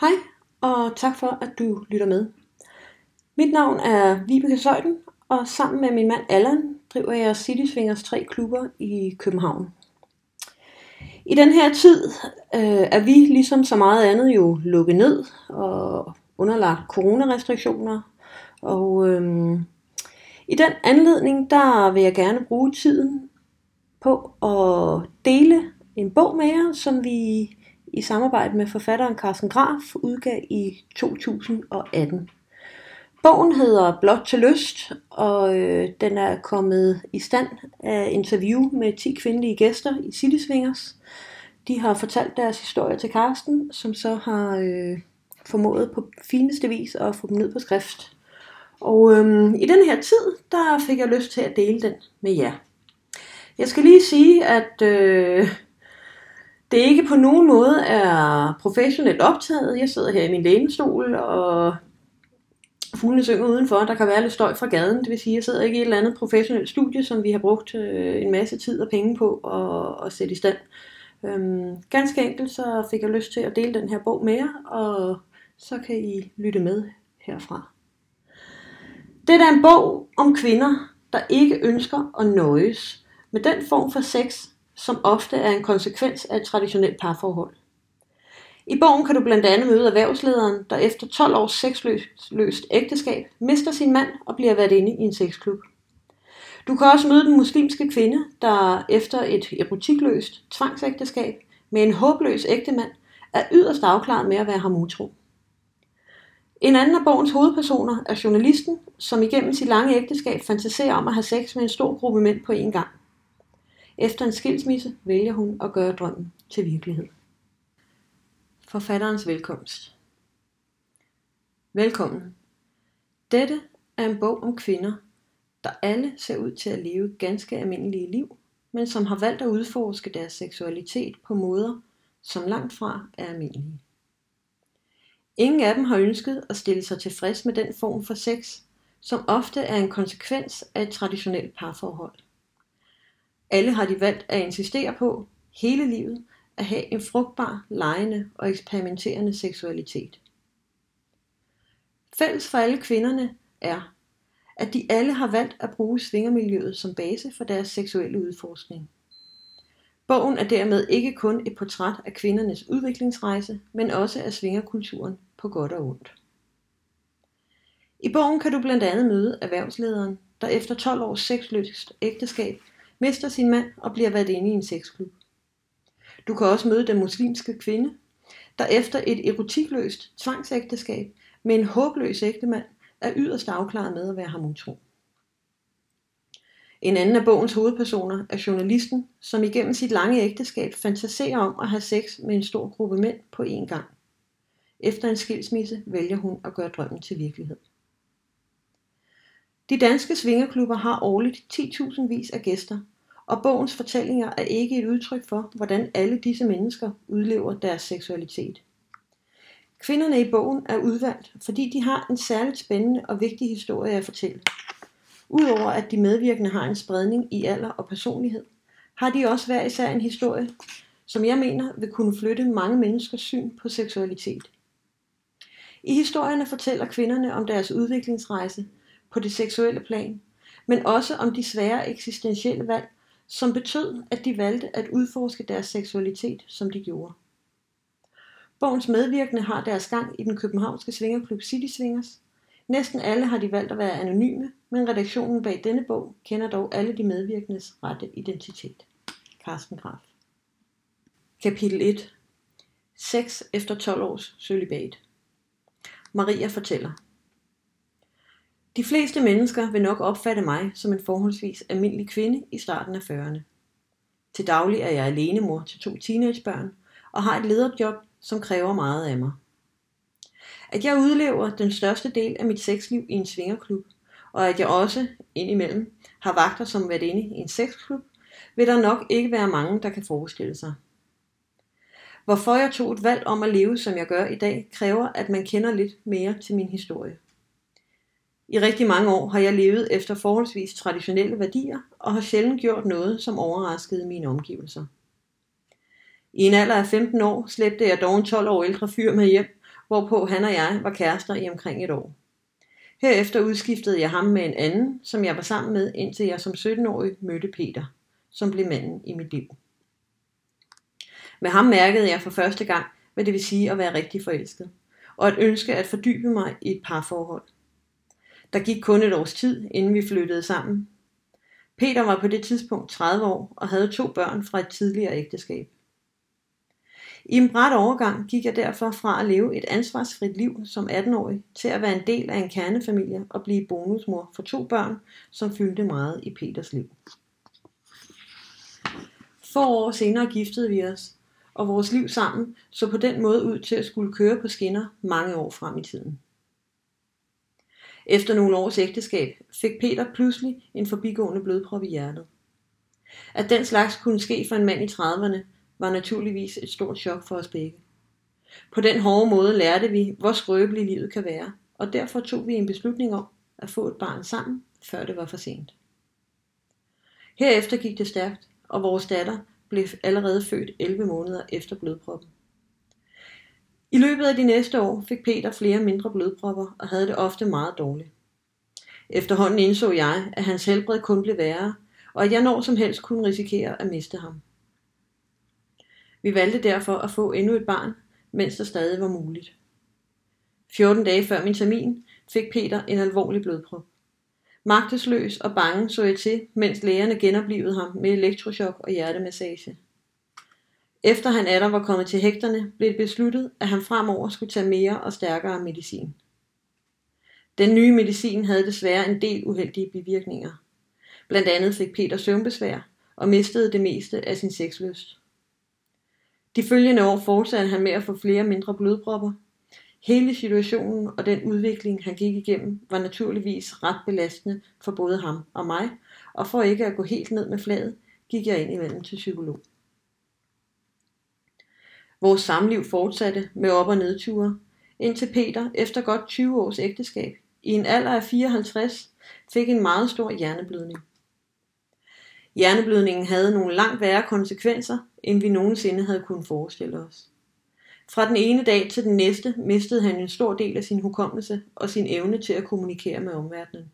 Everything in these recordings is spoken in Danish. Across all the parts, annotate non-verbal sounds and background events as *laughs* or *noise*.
Hej, og tak for, at du lytter med. Mit navn er Vibeke Søjden, og sammen med min mand Allan driver jeg City Swingers tre klubber i København. I den her tid øh, er vi ligesom så meget andet jo lukket ned og underlagt coronarestriktioner. Og øh, i den anledning, der vil jeg gerne bruge tiden på at dele en bog med jer, som vi i samarbejde med forfatteren Carsten Graf udgav i 2018. Bogen hedder Blot til lyst, og øh, den er kommet i stand af interview med 10 kvindelige gæster i City Swingers. De har fortalt deres historie til Carsten, som så har øh, formået på fineste vis at få dem ned på skrift. Og øhm, i den her tid, der fik jeg lyst til at dele den med jer. Jeg skal lige sige, at øh, det ikke på nogen måde er professionelt optaget. Jeg sidder her i min lænestol, og fuglene synger udenfor. Der kan være lidt støj fra gaden. Det vil sige, at jeg sidder ikke i et eller andet professionelt studie, som vi har brugt øh, en masse tid og penge på at, at sætte i stand. Øhm, ganske enkelt så fik jeg lyst til at dele den her bog med jer, og så kan I lytte med herfra. Det er en bog om kvinder, der ikke ønsker at nøjes med den form for sex, som ofte er en konsekvens af et traditionelt parforhold. I bogen kan du blandt andet møde erhvervslederen, der efter 12 års sexløst ægteskab mister sin mand og bliver været inde i en sexklub. Du kan også møde den muslimske kvinde, der efter et erotikløst tvangsægteskab med en håbløs ægtemand er yderst afklaret med at være ham utro. En anden af bogens hovedpersoner er journalisten, som igennem sit lange ægteskab fantaserer om at have sex med en stor gruppe mænd på én gang. Efter en skilsmisse vælger hun at gøre drømmen til virkelighed. Forfatterens velkomst. Velkommen. Dette er en bog om kvinder, der alle ser ud til at leve ganske almindelige liv, men som har valgt at udforske deres seksualitet på måder, som langt fra er almindelige. Ingen af dem har ønsket at stille sig tilfreds med den form for sex, som ofte er en konsekvens af et traditionelt parforhold. Alle har de valgt at insistere på hele livet at have en frugtbar, lejende og eksperimenterende seksualitet. Fælles for alle kvinderne er, at de alle har valgt at bruge svingermiljøet som base for deres seksuelle udforskning. Bogen er dermed ikke kun et portræt af kvindernes udviklingsrejse, men også af svingerkulturen på godt og ondt. I bogen kan du blandt andet møde erhvervslederen, der efter 12 års sexløst ægteskab mister sin mand og bliver været inde i en sexklub. Du kan også møde den muslimske kvinde, der efter et erotikløst tvangsægteskab med en håbløs ægtemand er yderst afklaret med at være ham utro. En anden af bogens hovedpersoner er journalisten, som igennem sit lange ægteskab fantaserer om at have sex med en stor gruppe mænd på én gang. Efter en skilsmisse vælger hun at gøre drømmen til virkelighed. De danske svingerklubber har årligt 10.000 vis af gæster, og bogens fortællinger er ikke et udtryk for, hvordan alle disse mennesker udlever deres seksualitet. Kvinderne i bogen er udvalgt, fordi de har en særligt spændende og vigtig historie at fortælle. Udover at de medvirkende har en spredning i alder og personlighed, har de også hver især en historie, som jeg mener vil kunne flytte mange menneskers syn på seksualitet. I historierne fortæller kvinderne om deres udviklingsrejse på det seksuelle plan, men også om de svære eksistentielle valg, som betød, at de valgte at udforske deres seksualitet, som de gjorde. Bogens medvirkende har deres gang i den københavnske svingerklub City Swingers. Næsten alle har de valgt at være anonyme, men redaktionen bag denne bog kender dog alle de medvirkendes rette identitet. Carsten Graf. Kapitel 1. Sex efter 12 års sølibat. Maria fortæller. De fleste mennesker vil nok opfatte mig som en forholdsvis almindelig kvinde i starten af 40'erne. Til daglig er jeg alenemor til to teenagebørn og har et lederjob, som kræver meget af mig. At jeg udlever den største del af mit sexliv i en svingerklub, og at jeg også indimellem har vagter som været inde i en sexklub, vil der nok ikke være mange, der kan forestille sig. Hvorfor jeg tog et valg om at leve, som jeg gør i dag, kræver, at man kender lidt mere til min historie. I rigtig mange år har jeg levet efter forholdsvis traditionelle værdier og har sjældent gjort noget, som overraskede mine omgivelser. I en alder af 15 år slæbte jeg dog en 12 år ældre fyr med hjem, hvorpå han og jeg var kærester i omkring et år. Herefter udskiftede jeg ham med en anden, som jeg var sammen med, indtil jeg som 17-årig mødte Peter, som blev manden i mit liv. Med ham mærkede jeg for første gang, hvad det vil sige at være rigtig forelsket, og at ønske at fordybe mig i et parforhold. Der gik kun et års tid, inden vi flyttede sammen. Peter var på det tidspunkt 30 år og havde to børn fra et tidligere ægteskab. I en bræt overgang gik jeg derfor fra at leve et ansvarsfrit liv som 18-årig til at være en del af en kernefamilie og blive bonusmor for to børn, som fyldte meget i Peters liv. Få år senere giftede vi os, og vores liv sammen så på den måde ud til at skulle køre på skinner mange år frem i tiden. Efter nogle års ægteskab fik Peter pludselig en forbigående blodprop i hjertet. At den slags kunne ske for en mand i 30'erne, var naturligvis et stort chok for os begge. På den hårde måde lærte vi, hvor skrøbeligt livet kan være, og derfor tog vi en beslutning om at få et barn sammen, før det var for sent. Herefter gik det stærkt, og vores datter blev allerede født 11 måneder efter blodproppen. I løbet af de næste år fik Peter flere mindre blodpropper og havde det ofte meget dårligt. Efterhånden indså jeg, at hans helbred kun blev værre, og at jeg når som helst kunne risikere at miste ham. Vi valgte derfor at få endnu et barn, mens det stadig var muligt. 14 dage før min termin fik Peter en alvorlig blodprop. Magtesløs og bange så jeg til, mens lægerne genoplevede ham med elektrochok og hjertemassage. Efter han atter var kommet til hægterne, blev det besluttet, at han fremover skulle tage mere og stærkere medicin. Den nye medicin havde desværre en del uheldige bivirkninger. Blandt andet fik Peter søvnbesvær og mistede det meste af sin sexlyst. De følgende år fortsatte han med at få flere mindre blodpropper. Hele situationen og den udvikling, han gik igennem, var naturligvis ret belastende for både ham og mig, og for ikke at gå helt ned med fladet, gik jeg ind imellem til psykolog. Vores samliv fortsatte med op- og nedture, indtil Peter efter godt 20 års ægteskab, i en alder af 54, fik en meget stor hjerneblødning. Hjerneblødningen havde nogle langt værre konsekvenser, end vi nogensinde havde kunnet forestille os. Fra den ene dag til den næste mistede han en stor del af sin hukommelse og sin evne til at kommunikere med omverdenen.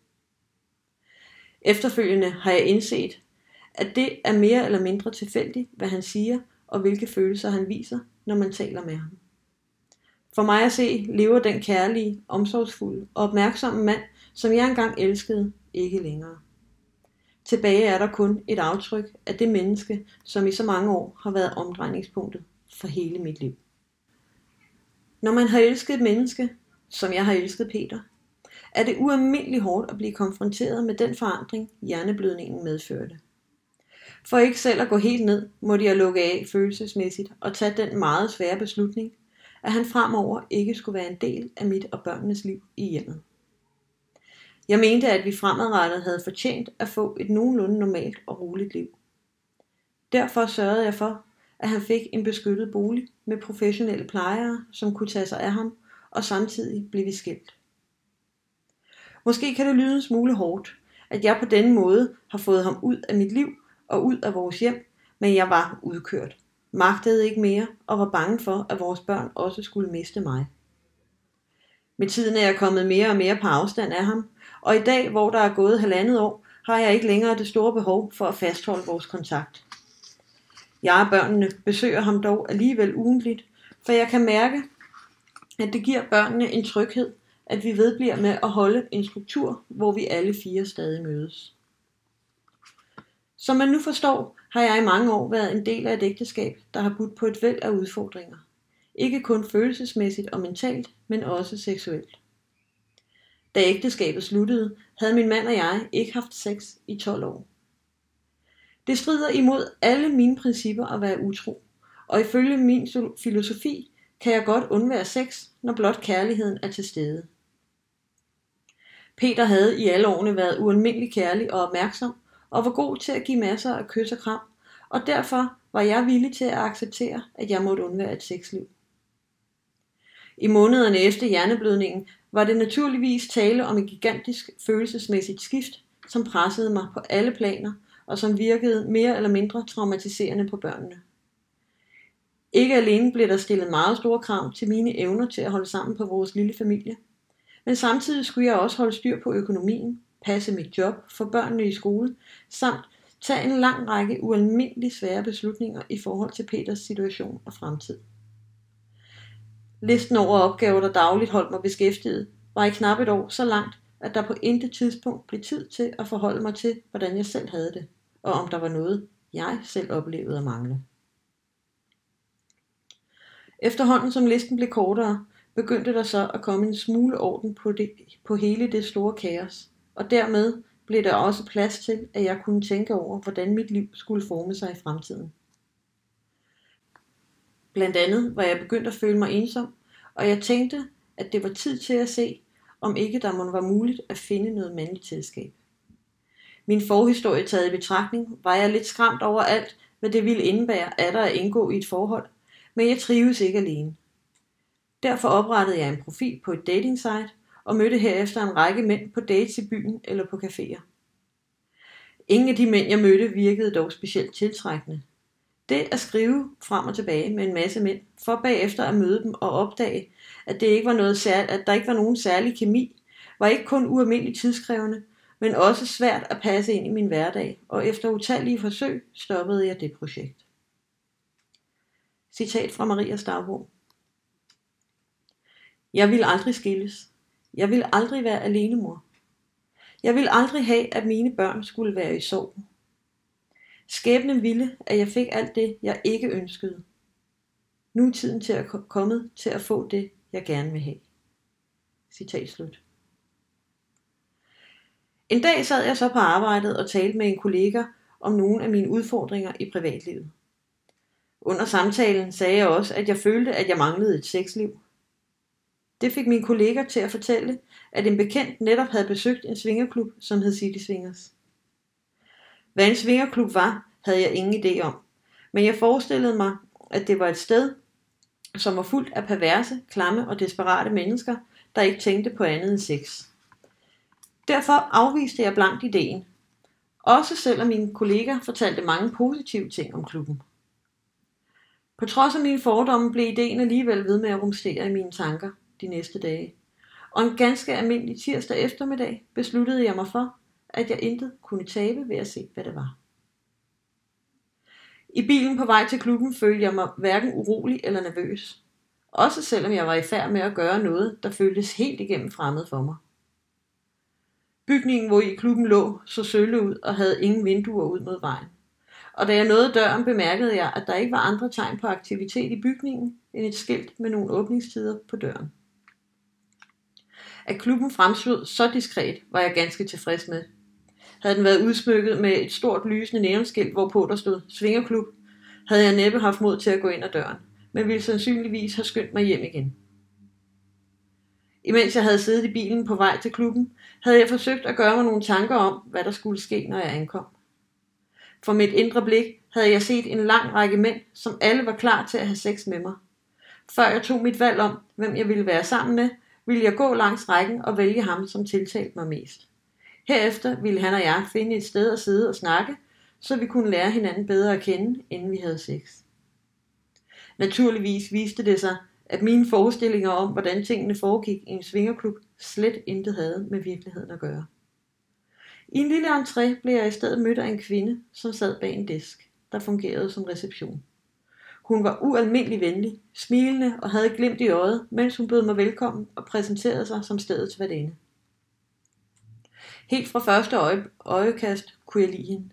Efterfølgende har jeg indset, at det er mere eller mindre tilfældigt, hvad han siger og hvilke følelser han viser, når man taler med ham. For mig at se lever den kærlige, omsorgsfulde og opmærksomme mand, som jeg engang elskede, ikke længere. Tilbage er der kun et aftryk af det menneske, som i så mange år har været omdrejningspunktet for hele mit liv. Når man har elsket et menneske, som jeg har elsket Peter, er det ualmindeligt hårdt at blive konfronteret med den forandring, hjerneblødningen medførte. For ikke selv at gå helt ned, måtte jeg lukke af følelsesmæssigt og tage den meget svære beslutning, at han fremover ikke skulle være en del af mit og børnenes liv i hjemmet. Jeg mente, at vi fremadrettet havde fortjent at få et nogenlunde normalt og roligt liv. Derfor sørgede jeg for, at han fik en beskyttet bolig med professionelle plejere, som kunne tage sig af ham, og samtidig blev vi skilt. Måske kan det lyde en smule hårdt, at jeg på denne måde har fået ham ud af mit liv og ud af vores hjem, men jeg var udkørt, magtede ikke mere og var bange for, at vores børn også skulle miste mig. Med tiden er jeg kommet mere og mere på afstand af ham, og i dag, hvor der er gået halvandet år, har jeg ikke længere det store behov for at fastholde vores kontakt. Jeg og børnene besøger ham dog alligevel ugentligt, for jeg kan mærke, at det giver børnene en tryghed, at vi vedbliver med at holde en struktur, hvor vi alle fire stadig mødes. Som man nu forstår, har jeg i mange år været en del af et ægteskab, der har budt på et væld af udfordringer. Ikke kun følelsesmæssigt og mentalt, men også seksuelt. Da ægteskabet sluttede, havde min mand og jeg ikke haft sex i 12 år. Det strider imod alle mine principper at være utro, og ifølge min filosofi kan jeg godt undvære sex, når blot kærligheden er til stede. Peter havde i alle årene været ualmindelig kærlig og opmærksom, og var god til at give masser af kys og kram, og derfor var jeg villig til at acceptere, at jeg måtte undvære et sexliv. I månederne efter hjerneblødningen var det naturligvis tale om et gigantisk følelsesmæssigt skift, som pressede mig på alle planer, og som virkede mere eller mindre traumatiserende på børnene. Ikke alene blev der stillet meget store krav til mine evner til at holde sammen på vores lille familie, men samtidig skulle jeg også holde styr på økonomien, passe mit job, få børnene i skole, samt tage en lang række ualmindeligt svære beslutninger i forhold til Peters situation og fremtid. Listen over opgaver, der dagligt holdt mig beskæftiget, var i knap et år så langt, at der på intet tidspunkt blev tid til at forholde mig til, hvordan jeg selv havde det, og om der var noget, jeg selv oplevede at mangle. Efterhånden som listen blev kortere, begyndte der så at komme en smule orden på, det, på hele det store kaos, og dermed blev der også plads til, at jeg kunne tænke over, hvordan mit liv skulle forme sig i fremtiden. Blandt andet var jeg begyndt at føle mig ensom, og jeg tænkte, at det var tid til at se, om ikke der må være muligt at finde noget mandligt selskab. Min forhistorie taget i betragtning, var jeg lidt skræmt over alt, hvad det ville indebære at der at indgå i et forhold, men jeg trives ikke alene. Derfor oprettede jeg en profil på et dating site og mødte herefter en række mænd på dates i byen eller på caféer. Ingen af de mænd, jeg mødte, virkede dog specielt tiltrækkende. Det at skrive frem og tilbage med en masse mænd, for bagefter at møde dem og opdage, at, det ikke var noget særligt, at der ikke var nogen særlig kemi, var ikke kun ualmindeligt tidskrævende, men også svært at passe ind i min hverdag, og efter utallige forsøg stoppede jeg det projekt. Citat fra Maria dagbog. Jeg vil aldrig skilles. Jeg vil aldrig være alenemor. Jeg vil aldrig have, at mine børn skulle være i sorg. Skæbnen ville, at jeg fik alt det, jeg ikke ønskede. Nu er tiden til at komme til at få det, jeg gerne vil have. Citat slut. En dag sad jeg så på arbejdet og talte med en kollega om nogle af mine udfordringer i privatlivet. Under samtalen sagde jeg også, at jeg følte, at jeg manglede et sexliv. Det fik min kollega til at fortælle, at en bekendt netop havde besøgt en svingerklub, som hed City Swingers. Hvad en svingerklub var, havde jeg ingen idé om, men jeg forestillede mig, at det var et sted, som var fuldt af perverse, klamme og desperate mennesker, der ikke tænkte på andet end sex. Derfor afviste jeg blankt ideen, også selvom mine kolleger fortalte mange positive ting om klubben. På trods af mine fordomme blev ideen alligevel ved med at rumstere i mine tanker de næste dage. Og en ganske almindelig tirsdag eftermiddag besluttede jeg mig for, at jeg intet kunne tabe ved at se, hvad det var. I bilen på vej til klubben følte jeg mig hverken urolig eller nervøs. Også selvom jeg var i færd med at gøre noget, der føltes helt igennem fremmed for mig. Bygningen, hvor i klubben lå, så sølle ud og havde ingen vinduer ud mod vejen. Og da jeg nåede døren, bemærkede jeg, at der ikke var andre tegn på aktivitet i bygningen, end et skilt med nogle åbningstider på døren. At klubben fremstod så diskret, var jeg ganske tilfreds med. Havde den været udsmykket med et stort lysende neonskilt, hvorpå der stod Svingerklub, havde jeg næppe haft mod til at gå ind ad døren, men ville sandsynligvis have skyndt mig hjem igen. Imens jeg havde siddet i bilen på vej til klubben, havde jeg forsøgt at gøre mig nogle tanker om, hvad der skulle ske, når jeg ankom. For mit indre blik havde jeg set en lang række mænd, som alle var klar til at have sex med mig. Før jeg tog mit valg om, hvem jeg ville være sammen med, ville jeg gå langs rækken og vælge ham, som tiltalte mig mest. Herefter ville han og jeg finde et sted at sidde og snakke, så vi kunne lære hinanden bedre at kende, inden vi havde sex. Naturligvis viste det sig, at mine forestillinger om, hvordan tingene foregik i en svingerklub, slet intet havde med virkeligheden at gøre. I en lille entré blev jeg i stedet mødt af en kvinde, som sad bag en disk, der fungerede som reception. Hun var ualmindelig venlig, smilende og havde glimt i øjet, mens hun bød mig velkommen og præsenterede sig som stedets værtinde. Helt fra første øje, øjekast kunne jeg lide hende.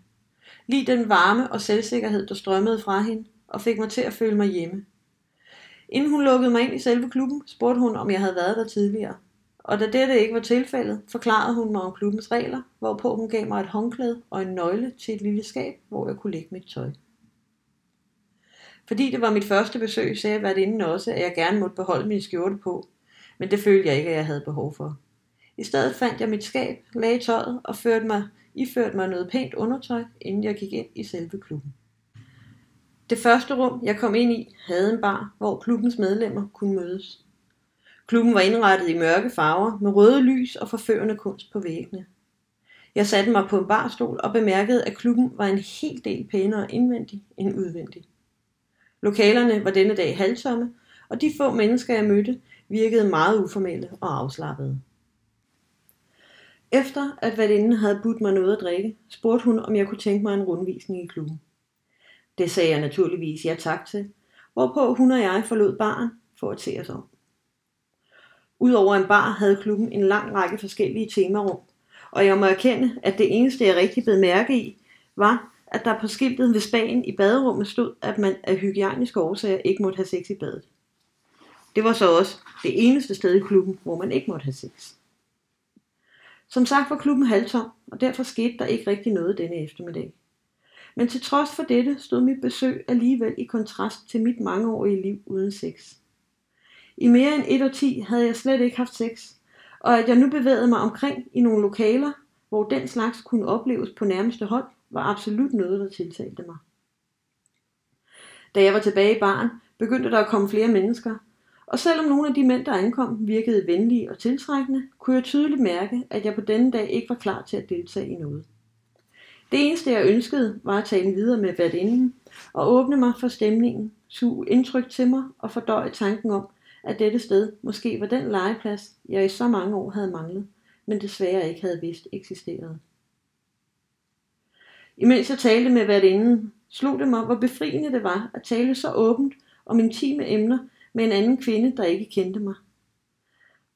Lige den varme og selvsikkerhed, der strømmede fra hende, og fik mig til at føle mig hjemme. Inden hun lukkede mig ind i selve klubben, spurgte hun, om jeg havde været der tidligere. Og da dette ikke var tilfældet, forklarede hun mig om klubbens regler, hvorpå hun gav mig et håndklæde og en nøgle til et lille skab, hvor jeg kunne lægge mit tøj. Fordi det var mit første besøg, sagde jeg inden også, at jeg gerne måtte beholde min skjorte på, men det følte jeg ikke, at jeg havde behov for. I stedet fandt jeg mit skab, lagde tøjet og førte mig, iførte mig noget pænt undertøj, inden jeg gik ind i selve klubben. Det første rum, jeg kom ind i, havde en bar, hvor klubbens medlemmer kunne mødes. Klubben var indrettet i mørke farver med røde lys og forførende kunst på væggene. Jeg satte mig på en barstol og bemærkede, at klubben var en hel del pænere indvendig end udvendig. Lokalerne var denne dag halvtomme, og de få mennesker, jeg mødte, virkede meget uformelle og afslappede. Efter at værtinden havde budt mig noget at drikke, spurgte hun, om jeg kunne tænke mig en rundvisning i klubben. Det sagde jeg naturligvis ja tak til, hvorpå hun og jeg forlod baren for at se os om. Udover en bar havde klubben en lang række forskellige temarum, og jeg må erkende, at det eneste jeg rigtig blev mærke i, var, at der på skiltet ved spagen i baderummet stod, at man af hygiejniske årsager ikke måtte have sex i badet. Det var så også det eneste sted i klubben, hvor man ikke måtte have sex. Som sagt var klubben halvtom, og derfor skete der ikke rigtig noget denne eftermiddag. Men til trods for dette stod mit besøg alligevel i kontrast til mit mangeårige liv uden sex. I mere end et og ti havde jeg slet ikke haft sex, og at jeg nu bevægede mig omkring i nogle lokaler, hvor den slags kunne opleves på nærmeste hold, var absolut noget, der tiltalte mig. Da jeg var tilbage i barn, begyndte der at komme flere mennesker, og selvom nogle af de mænd, der ankom, virkede venlige og tiltrækkende, kunne jeg tydeligt mærke, at jeg på denne dag ikke var klar til at deltage i noget. Det eneste jeg ønskede, var at tale videre med værtinden og åbne mig for stemningen, suge indtryk til mig og fordøje tanken om, at dette sted måske var den legeplads, jeg i så mange år havde manglet, men desværre ikke havde vidst eksisterede. Imens jeg talte med værtinden, slog det mig, hvor befriende det var at tale så åbent om intime emner med en anden kvinde, der ikke kendte mig.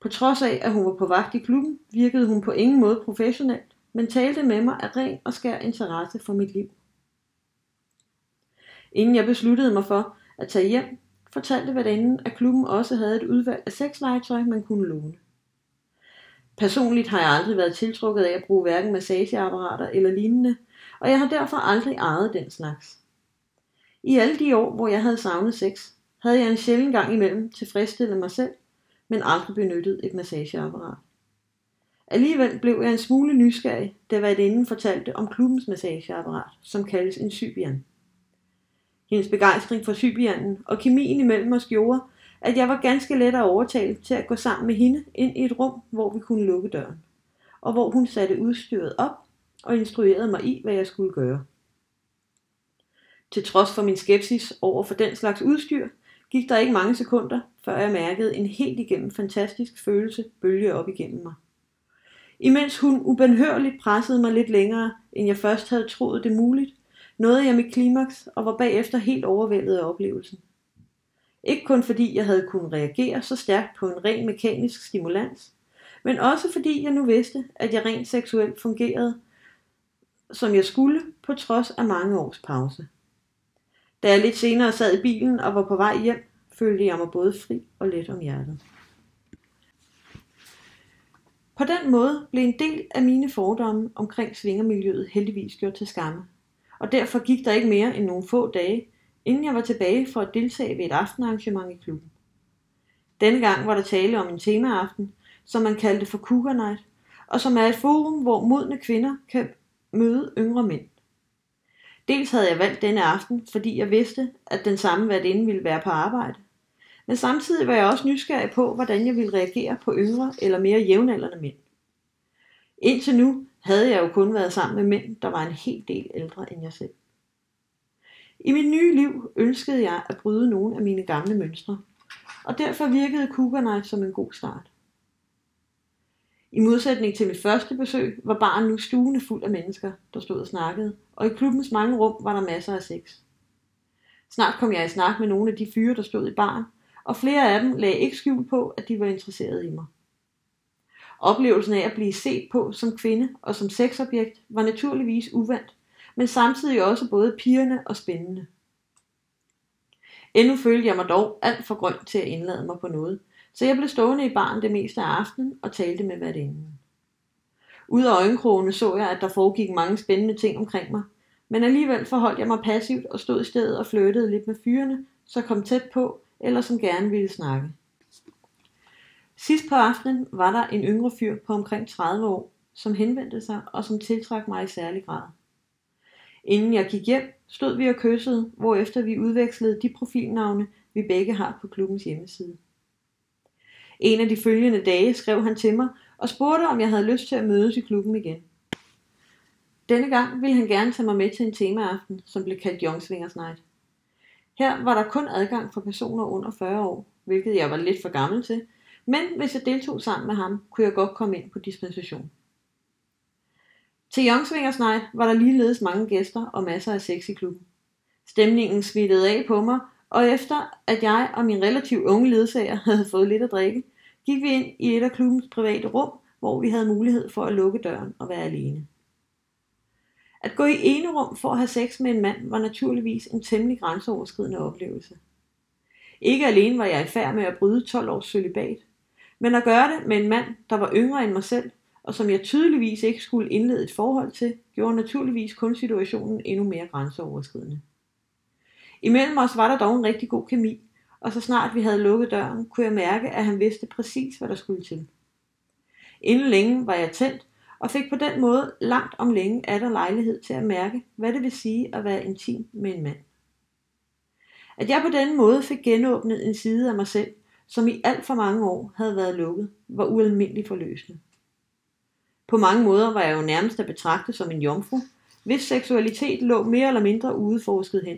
På trods af, at hun var på vagt i klubben, virkede hun på ingen måde professionelt, men talte med mig af ren og skær interesse for mit liv. Inden jeg besluttede mig for at tage hjem, fortalte værtinden, at klubben også havde et udvalg af sexlegetøj, man kunne låne. Personligt har jeg aldrig været tiltrukket af at bruge hverken massageapparater eller lignende, og jeg har derfor aldrig ejet den slags. I alle de år, hvor jeg havde savnet sex, havde jeg en sjælden gang imellem tilfredsstillet mig selv, men aldrig benyttet et massageapparat. Alligevel blev jeg en smule nysgerrig, da værtinden fortalte om klubbens massageapparat, som kaldes en Sybian. Hendes begejstring for Sybianen og kemien imellem os gjorde, at jeg var ganske let at overtale til at gå sammen med hende ind i et rum, hvor vi kunne lukke døren, og hvor hun satte udstyret op og instruerede mig i, hvad jeg skulle gøre. Til trods for min skepsis over for den slags udstyr, gik der ikke mange sekunder, før jeg mærkede en helt igennem fantastisk følelse bølge op igennem mig. Imens hun ubenhørligt pressede mig lidt længere, end jeg først havde troet det muligt, nåede jeg mit klimaks og var bagefter helt overvældet af oplevelsen. Ikke kun fordi jeg havde kunnet reagere så stærkt på en ren mekanisk stimulans, men også fordi jeg nu vidste, at jeg rent seksuelt fungerede, som jeg skulle, på trods af mange års pause. Da jeg lidt senere sad i bilen og var på vej hjem, følte jeg mig både fri og let om hjertet. På den måde blev en del af mine fordomme omkring svingermiljøet heldigvis gjort til skamme, og derfor gik der ikke mere end nogle få dage, inden jeg var tilbage for at deltage ved et aftenarrangement i klubben. Denne gang var der tale om en temaaften, som man kaldte for Cougar Night, og som er et forum, hvor modne kvinder kan møde yngre mænd. Dels havde jeg valgt denne aften, fordi jeg vidste, at den samme værtinde ville være på arbejde. Men samtidig var jeg også nysgerrig på, hvordan jeg ville reagere på yngre eller mere jævnaldrende mænd. Indtil nu havde jeg jo kun været sammen med mænd, der var en hel del ældre end jeg selv. I mit nye liv ønskede jeg at bryde nogle af mine gamle mønstre, og derfor virkede Cougar Night som en god start. I modsætning til mit første besøg var baren nu stuende fuld af mennesker, der stod og snakkede, og i klubbens mange rum var der masser af sex. Snart kom jeg i snak med nogle af de fyre, der stod i baren, og flere af dem lagde ikke skjul på, at de var interesserede i mig. Oplevelsen af at blive set på som kvinde og som sexobjekt var naturligvis uvandt, men samtidig også både pigerne og spændende. Endnu følte jeg mig dog alt for grøn til at indlade mig på noget, så jeg blev stående i baren det meste af aftenen og talte med værtinden. Ud af øjenkrogene så jeg, at der foregik mange spændende ting omkring mig, men alligevel forholdt jeg mig passivt og stod i stedet og flyttede lidt med fyrene, så kom tæt på, eller som gerne ville snakke. Sidst på aftenen var der en yngre fyr på omkring 30 år, som henvendte sig og som tiltrak mig i særlig grad. Inden jeg gik hjem, stod vi og kyssede, hvorefter vi udvekslede de profilnavne, vi begge har på klubbens hjemmeside. En af de følgende dage skrev han til mig og spurgte, om jeg havde lyst til at mødes i klubben igen. Denne gang ville han gerne tage mig med til en temaaften, som blev kaldt Young Swingers Night. Her var der kun adgang for personer under 40 år, hvilket jeg var lidt for gammel til, men hvis jeg deltog sammen med ham, kunne jeg godt komme ind på dispensation. Til Youngswingers Night var der ligeledes mange gæster og masser af sex i klubben. Stemningen smittede af på mig, og efter at jeg og min relativt unge ledsager *laughs* havde fået lidt at drikke, gik vi ind i et af klubbens private rum, hvor vi havde mulighed for at lukke døren og være alene. At gå i ene rum for at have sex med en mand var naturligvis en temmelig grænseoverskridende oplevelse. Ikke alene var jeg i færd med at bryde 12 års celibat, men at gøre det med en mand, der var yngre end mig selv, og som jeg tydeligvis ikke skulle indlede et forhold til, gjorde naturligvis kun situationen endnu mere grænseoverskridende. Imellem os var der dog en rigtig god kemi, og så snart vi havde lukket døren, kunne jeg mærke, at han vidste præcis, hvad der skulle til. Inden længe var jeg tændt, og fik på den måde langt om længe af der lejlighed til at mærke, hvad det vil sige at være intim med en mand. At jeg på den måde fik genåbnet en side af mig selv, som i alt for mange år havde været lukket, var ualmindeligt forløsende. På mange måder var jeg jo nærmest at betragte som en jomfru, hvis seksualitet lå mere eller mindre udeforsket hen.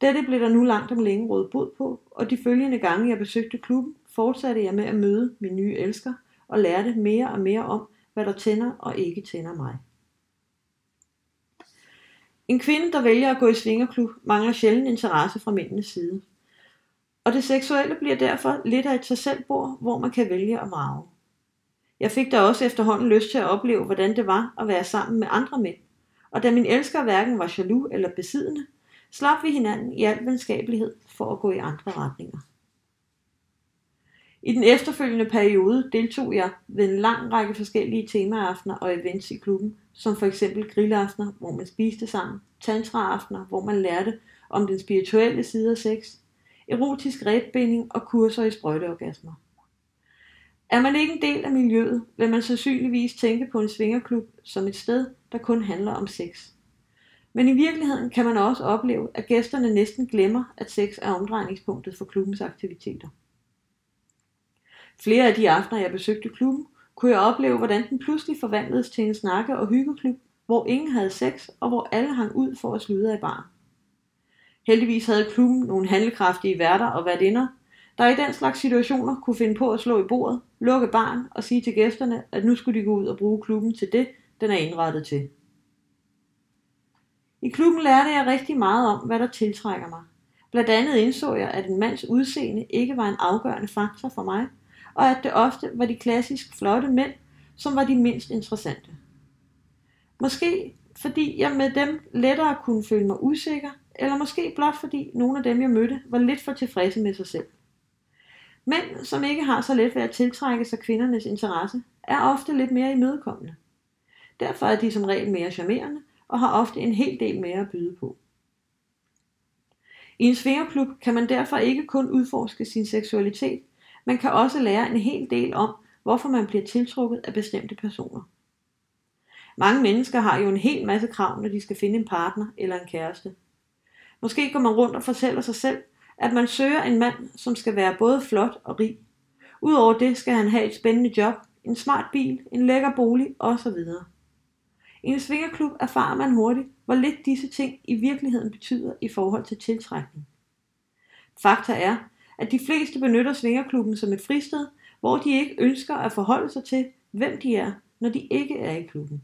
Dette blev der nu langt om længe råd bod på, og de følgende gange jeg besøgte klubben, fortsatte jeg med at møde min nye elsker og lærte mere og mere om, hvad der tænder og ikke tænder mig. En kvinde, der vælger at gå i svingerklub, mangler sjældent interesse fra mændenes side. Og det seksuelle bliver derfor lidt af et sig selv bord, hvor man kan vælge at vrage. Jeg fik da også efterhånden lyst til at opleve, hvordan det var at være sammen med andre mænd. Og da min elsker hverken var jaloux eller besiddende, slap vi hinanden i al venskabelighed for at gå i andre retninger. I den efterfølgende periode deltog jeg ved en lang række forskellige temaaftener og events i klubben, som for eksempel grillaftener, hvor man spiste sammen, tantraaftener, hvor man lærte om den spirituelle side af sex, erotisk rebbinding og kurser i sprøjteorgasmer. Er man ikke en del af miljøet, vil man sandsynligvis tænke på en svingerklub som et sted, der kun handler om sex. Men i virkeligheden kan man også opleve, at gæsterne næsten glemmer, at sex er omdrejningspunktet for klubbens aktiviteter. Flere af de aftener, jeg besøgte klubben, kunne jeg opleve, hvordan den pludselig forvandledes til en snakke- og hyggeklub, hvor ingen havde sex, og hvor alle hang ud for at slude af bar. Heldigvis havde klubben nogle handlekraftige værter og værtinder, der i den slags situationer kunne finde på at slå i bordet, lukke barn og sige til gæsterne, at nu skulle de gå ud og bruge klubben til det, den er indrettet til. I klubben lærte jeg rigtig meget om, hvad der tiltrækker mig. Blandt andet indså jeg, at en mands udseende ikke var en afgørende faktor for mig, og at det ofte var de klassisk flotte mænd, som var de mindst interessante. Måske fordi jeg med dem lettere kunne føle mig usikker, eller måske blot fordi nogle af dem jeg mødte var lidt for tilfredse med sig selv. Mænd, som ikke har så let ved at tiltrække sig kvindernes interesse, er ofte lidt mere imødekommende. Derfor er de som regel mere charmerende og har ofte en hel del mere at byde på. I en svingerklub kan man derfor ikke kun udforske sin seksualitet, man kan også lære en hel del om, hvorfor man bliver tiltrukket af bestemte personer. Mange mennesker har jo en hel masse krav, når de skal finde en partner eller en kæreste. Måske går man rundt og fortæller sig selv, at man søger en mand, som skal være både flot og rig. Udover det skal han have et spændende job, en smart bil, en lækker bolig osv. I en svingerklub erfarer man hurtigt, hvor lidt disse ting i virkeligheden betyder i forhold til tiltrækning. Fakta er, at de fleste benytter svingerklubben som et fristed, hvor de ikke ønsker at forholde sig til, hvem de er, når de ikke er i klubben.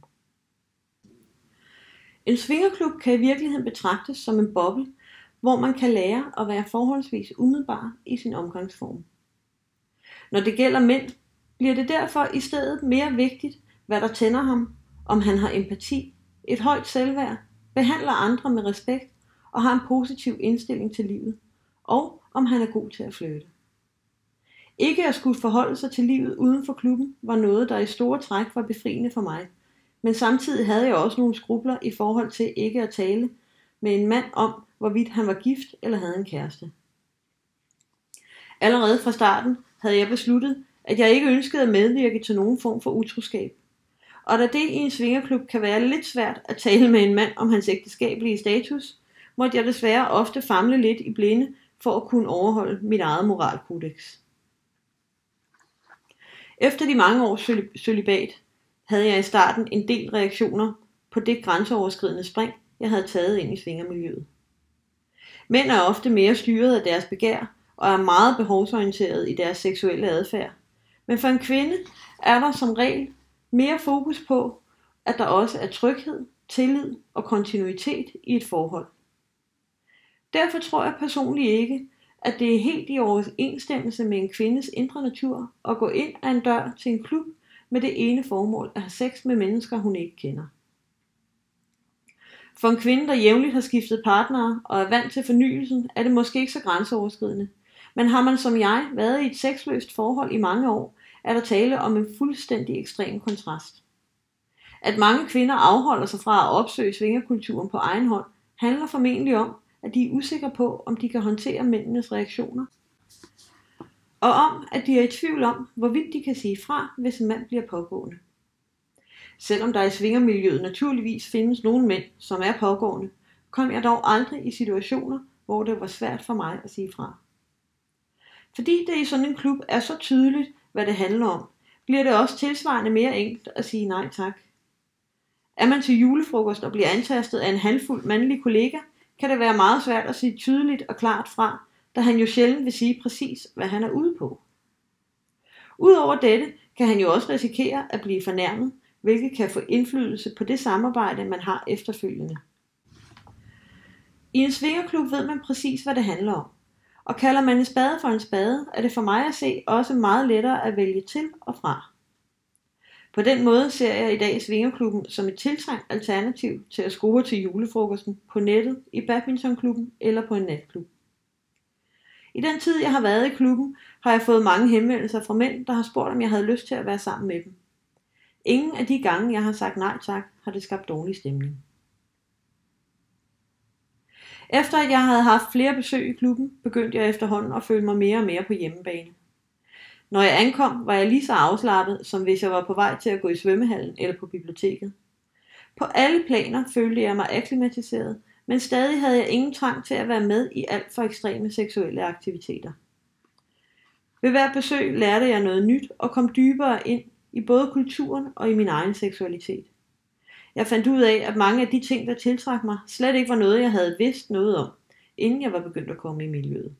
En svingerklub kan i virkeligheden betragtes som en boble, hvor man kan lære at være forholdsvis umiddelbar i sin omgangsform. Når det gælder mænd, bliver det derfor i stedet mere vigtigt, hvad der tænder ham, om han har empati, et højt selvværd, behandler andre med respekt og har en positiv indstilling til livet, og om han er god til at flytte. Ikke at skulle forholde sig til livet uden for klubben var noget, der i store træk var befriende for mig, men samtidig havde jeg også nogle skrubler i forhold til ikke at tale med en mand om, hvorvidt han var gift eller havde en kæreste. Allerede fra starten havde jeg besluttet, at jeg ikke ønskede at medvirke til nogen form for utroskab. Og da det i en svingerklub kan være lidt svært at tale med en mand om hans ægteskabelige status, måtte jeg desværre ofte famle lidt i blinde for at kunne overholde mit eget moralkodex. Efter de mange års celibat havde jeg i starten en del reaktioner på det grænseoverskridende spring, jeg havde taget ind i svingermiljøet. Mænd er ofte mere styret af deres begær og er meget behovsorienteret i deres seksuelle adfærd. Men for en kvinde er der som regel mere fokus på, at der også er tryghed, tillid og kontinuitet i et forhold. Derfor tror jeg personligt ikke, at det er helt i overensstemmelse med en kvindes indre natur at gå ind ad en dør til en klub med det ene formål at have sex med mennesker, hun ikke kender. For en kvinde, der jævnligt har skiftet partnere og er vant til fornyelsen, er det måske ikke så grænseoverskridende. Men har man som jeg været i et sexløst forhold i mange år, er der tale om en fuldstændig ekstrem kontrast. At mange kvinder afholder sig fra at opsøge svingerkulturen på egen hånd, handler formentlig om, at de er usikre på, om de kan håndtere mændenes reaktioner. Og om, at de er i tvivl om, hvorvidt de kan sige fra, hvis en mand bliver pågående. Selvom der i svingermiljøet naturligvis findes nogle mænd, som er pågående, kom jeg dog aldrig i situationer, hvor det var svært for mig at sige fra. Fordi det i sådan en klub er så tydeligt, hvad det handler om, bliver det også tilsvarende mere enkelt at sige nej tak. Er man til julefrokost og bliver antastet af en handfuld mandlig kollega, kan det være meget svært at sige tydeligt og klart fra, da han jo sjældent vil sige præcis, hvad han er ude på. Udover dette kan han jo også risikere at blive fornærmet, hvilket kan få indflydelse på det samarbejde, man har efterfølgende. I en svingerklub ved man præcis, hvad det handler om. Og kalder man en spade for en spade, er det for mig at se også meget lettere at vælge til og fra. På den måde ser jeg i dag Svingerklubben som et tiltrængt alternativ til at score til julefrokosten på nettet, i badmintonklubben eller på en natklub. I den tid, jeg har været i klubben, har jeg fået mange henvendelser fra mænd, der har spurgt, om jeg havde lyst til at være sammen med dem. Ingen af de gange, jeg har sagt nej tak, har det skabt dårlig stemning. Efter at jeg havde haft flere besøg i klubben, begyndte jeg efterhånden at føle mig mere og mere på hjemmebane. Når jeg ankom, var jeg lige så afslappet, som hvis jeg var på vej til at gå i svømmehallen eller på biblioteket. På alle planer følte jeg mig akklimatiseret, men stadig havde jeg ingen trang til at være med i alt for ekstreme seksuelle aktiviteter. Ved hver besøg lærte jeg noget nyt og kom dybere ind i både kulturen og i min egen seksualitet. Jeg fandt ud af, at mange af de ting, der tiltrak mig, slet ikke var noget, jeg havde vidst noget om, inden jeg var begyndt at komme i miljøet.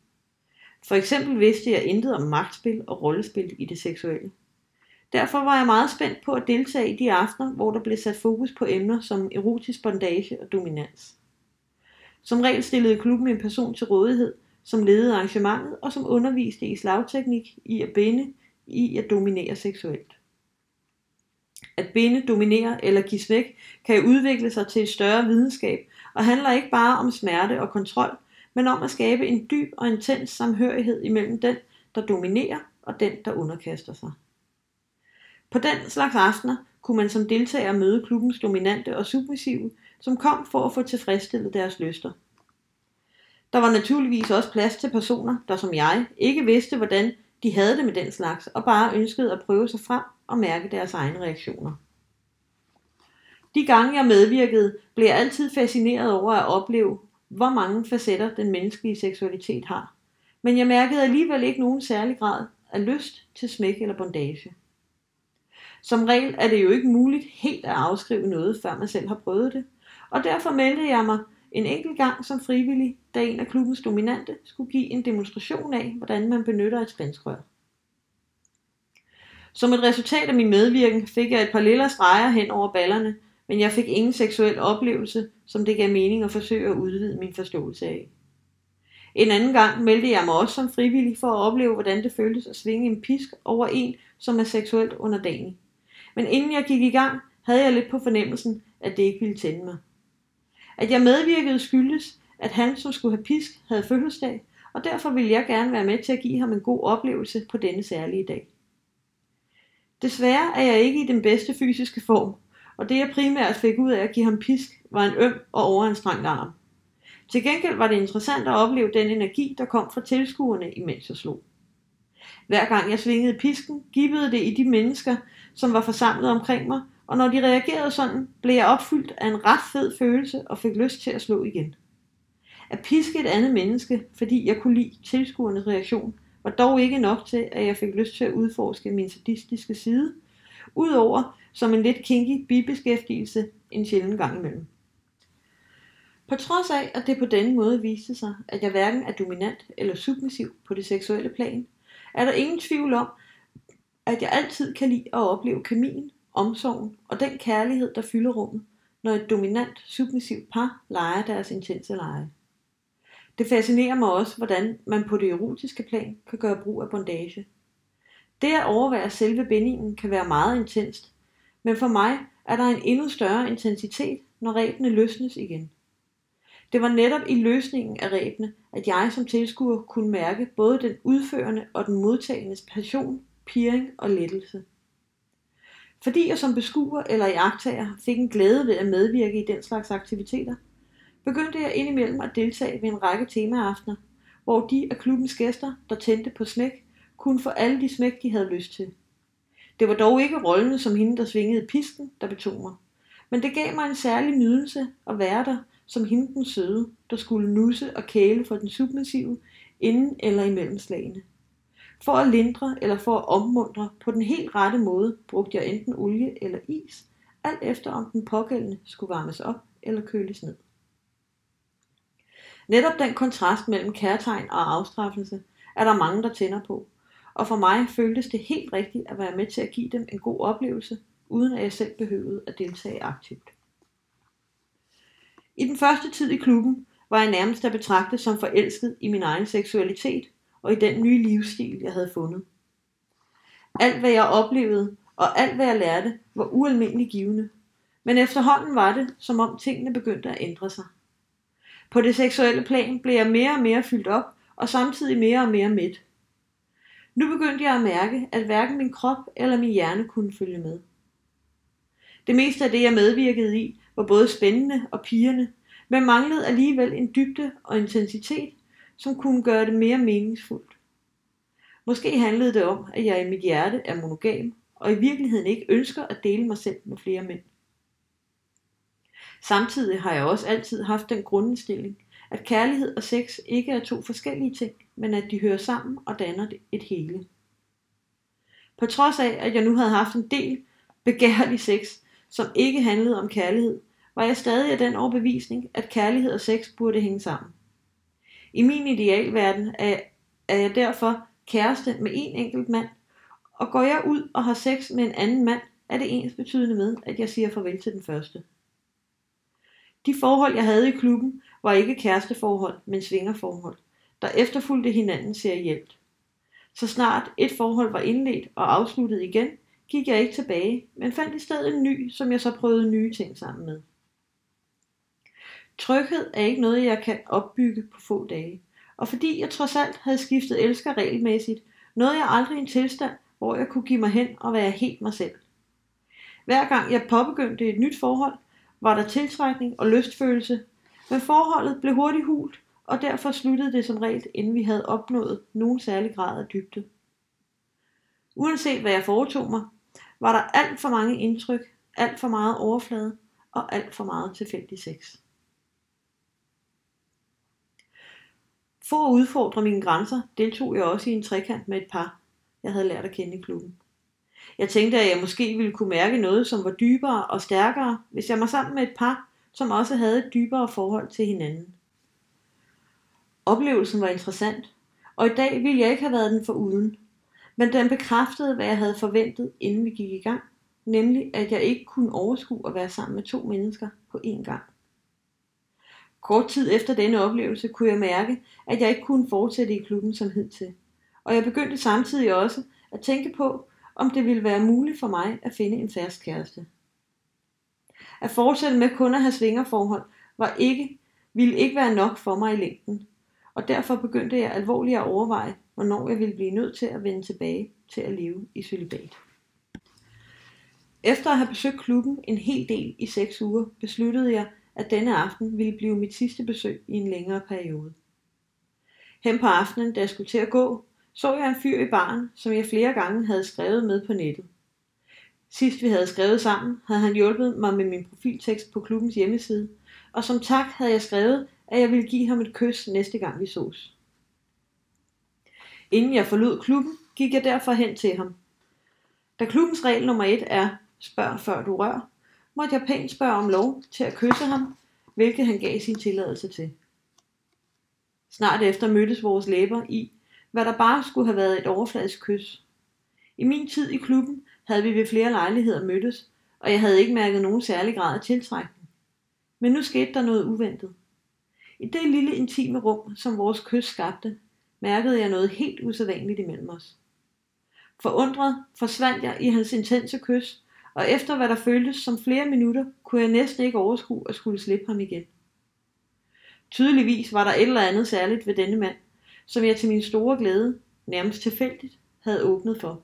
For eksempel vidste jeg intet om magtspil og rollespil i det seksuelle. Derfor var jeg meget spændt på at deltage i de aftener, hvor der blev sat fokus på emner som erotisk bondage og dominans. Som regel stillede klubben en person til rådighed, som ledede arrangementet og som underviste i slagteknik i at binde i at dominere seksuelt. At binde, dominere eller give væk kan udvikle sig til et større videnskab og handler ikke bare om smerte og kontrol, men om at skabe en dyb og intens samhørighed imellem den, der dominerer og den, der underkaster sig. På den slags aftener kunne man som deltager møde klubbens dominante og submissive, som kom for at få tilfredsstillet deres lyster. Der var naturligvis også plads til personer, der som jeg ikke vidste, hvordan de havde det med den slags, og bare ønskede at prøve sig frem og mærke deres egne reaktioner. De gange jeg medvirkede, blev jeg altid fascineret over at opleve, hvor mange facetter den menneskelige seksualitet har. Men jeg mærkede alligevel ikke nogen særlig grad af lyst til smæk eller bondage. Som regel er det jo ikke muligt helt at afskrive noget, før man selv har prøvet det, og derfor meldte jeg mig en enkelt gang som frivillig, da en af klubbens dominante skulle give en demonstration af, hvordan man benytter et spanskrør. Som et resultat af min medvirken fik jeg et par lille streger hen over ballerne, men jeg fik ingen seksuel oplevelse, som det gav mening at forsøge at udvide min forståelse af. En anden gang meldte jeg mig også som frivillig for at opleve, hvordan det føltes at svinge en pisk over en, som er seksuelt underdanig. Men inden jeg gik i gang, havde jeg lidt på fornemmelsen, at det ikke ville tænde mig. At jeg medvirkede skyldes, at han, som skulle have pisk, havde fødselsdag, og derfor ville jeg gerne være med til at give ham en god oplevelse på denne særlige dag. Desværre er jeg ikke i den bedste fysiske form, og det jeg primært fik ud af at give ham pisk, var en øm og overanstrengt arm. Til gengæld var det interessant at opleve den energi, der kom fra tilskuerne, imens jeg slog. Hver gang jeg svingede pisken, gibbede det i de mennesker, som var forsamlet omkring mig, og når de reagerede sådan, blev jeg opfyldt af en ret fed følelse og fik lyst til at slå igen. At piske et andet menneske, fordi jeg kunne lide tilskuernes reaktion, var dog ikke nok til, at jeg fik lyst til at udforske min sadistiske side, udover som en lidt kinky bibeskæftigelse en sjælden gang imellem. På trods af, at det på denne måde viste sig, at jeg hverken er dominant eller submissiv på det seksuelle plan, er der ingen tvivl om, at jeg altid kan lide at opleve kemien, omsorgen og den kærlighed, der fylder rummet, når et dominant, submissivt par leger deres intense lege. Det fascinerer mig også, hvordan man på det erotiske plan kan gøre brug af bondage. Det at overvære selve bindingen kan være meget intenst, men for mig er der en endnu større intensitet, når rebene løsnes igen. Det var netop i løsningen af rebene, at jeg som tilskuer kunne mærke både den udførende og den modtagendes passion, piring og lettelse. Fordi jeg som beskuer eller iagtager fik en glæde ved at medvirke i den slags aktiviteter, begyndte jeg indimellem at deltage ved en række temaaftener, hvor de af klubbens gæster, der tændte på smæk, kunne få alle de smæk, de havde lyst til. Det var dog ikke rollen som hende, der svingede pisken, der betog mig. Men det gav mig en særlig nydelse at være der som hende den søde, der skulle nusse og kæle for den submissive inden eller imellem slagene. For at lindre eller for at opmuntre på den helt rette måde brugte jeg enten olie eller is, alt efter om den pågældende skulle varmes op eller køles ned. Netop den kontrast mellem kærtegn og afstraffelse er der mange, der tænder på, og for mig føltes det helt rigtigt at være med til at give dem en god oplevelse, uden at jeg selv behøvede at deltage aktivt. I den første tid i klubben var jeg nærmest at betragte som forelsket i min egen seksualitet og i den nye livsstil, jeg havde fundet. Alt hvad jeg oplevede og alt hvad jeg lærte var ualmindeligt givende, men efterhånden var det, som om tingene begyndte at ændre sig. På det seksuelle plan blev jeg mere og mere fyldt op, og samtidig mere og mere midt. Nu begyndte jeg at mærke, at hverken min krop eller min hjerne kunne følge med. Det meste af det, jeg medvirkede i, var både spændende og pigerne, men manglede alligevel en dybde og intensitet, som kunne gøre det mere meningsfuldt. Måske handlede det om, at jeg i mit hjerte er monogam, og i virkeligheden ikke ønsker at dele mig selv med flere mænd. Samtidig har jeg også altid haft den grundindstilling, at kærlighed og sex ikke er to forskellige ting, men at de hører sammen og danner et hele. På trods af, at jeg nu havde haft en del begærlig sex, som ikke handlede om kærlighed, var jeg stadig af den overbevisning, at kærlighed og sex burde hænge sammen. I min idealverden er, er jeg derfor kæreste med en enkelt mand, og går jeg ud og har sex med en anden mand, er det ens betydende med, at jeg siger farvel til den første. De forhold, jeg havde i klubben, var ikke kæresteforhold, men svingerforhold, der efterfulgte hinanden serielt. Så snart et forhold var indledt og afsluttet igen, gik jeg ikke tilbage, men fandt i stedet en ny, som jeg så prøvede nye ting sammen med. Tryghed er ikke noget, jeg kan opbygge på få dage, og fordi jeg trods alt havde skiftet elsker regelmæssigt, nåede jeg aldrig en tilstand, hvor jeg kunne give mig hen og være helt mig selv. Hver gang jeg påbegyndte et nyt forhold, var der tiltrækning og lystfølelse, men forholdet blev hurtigt hult, og derfor sluttede det som regel, inden vi havde opnået nogen særlig grad af dybde. Uanset hvad jeg foretog mig, var der alt for mange indtryk, alt for meget overflade og alt for meget tilfældig sex. For at udfordre mine grænser, deltog jeg også i en trekant med et par, jeg havde lært at kende i klubben. Jeg tænkte, at jeg måske ville kunne mærke noget, som var dybere og stærkere, hvis jeg var sammen med et par, som også havde et dybere forhold til hinanden. Oplevelsen var interessant, og i dag ville jeg ikke have været den for uden. Men den bekræftede, hvad jeg havde forventet, inden vi gik i gang, nemlig at jeg ikke kunne overskue at være sammen med to mennesker på én gang. Kort tid efter denne oplevelse kunne jeg mærke, at jeg ikke kunne fortsætte i klubben som hidtil. Og jeg begyndte samtidig også at tænke på, om det ville være muligt for mig at finde en fast kæreste. At fortsætte med kun at have svingerforhold var ikke, ville ikke være nok for mig i længden, og derfor begyndte jeg alvorligt at overveje, hvornår jeg ville blive nødt til at vende tilbage til at leve i celibat. Efter at have besøgt klubben en hel del i seks uger, besluttede jeg, at denne aften ville blive mit sidste besøg i en længere periode. Hen på aftenen, da jeg skulle til at gå, så jeg en fyr i baren, som jeg flere gange havde skrevet med på nettet. Sidst vi havde skrevet sammen, havde han hjulpet mig med min profiltekst på klubbens hjemmeside, og som tak havde jeg skrevet, at jeg ville give ham et kys næste gang vi sås. Inden jeg forlod klubben, gik jeg derfor hen til ham. Da klubbens regel nummer et er, spørg før du rør, måtte jeg pænt spørge om lov til at kysse ham, hvilket han gav sin tilladelse til. Snart efter mødtes vores læber i, hvad der bare skulle have været et overfladisk kys. I min tid i klubben havde vi ved flere lejligheder mødtes, og jeg havde ikke mærket nogen særlig grad af tiltrækning. Men nu skete der noget uventet. I det lille intime rum, som vores kys skabte, mærkede jeg noget helt usædvanligt imellem os. Forundret forsvandt jeg i hans intense kys, og efter hvad der føltes som flere minutter, kunne jeg næsten ikke overskue at skulle slippe ham igen. Tydeligvis var der et eller andet særligt ved denne mand, som jeg til min store glæde, nærmest tilfældigt, havde åbnet for.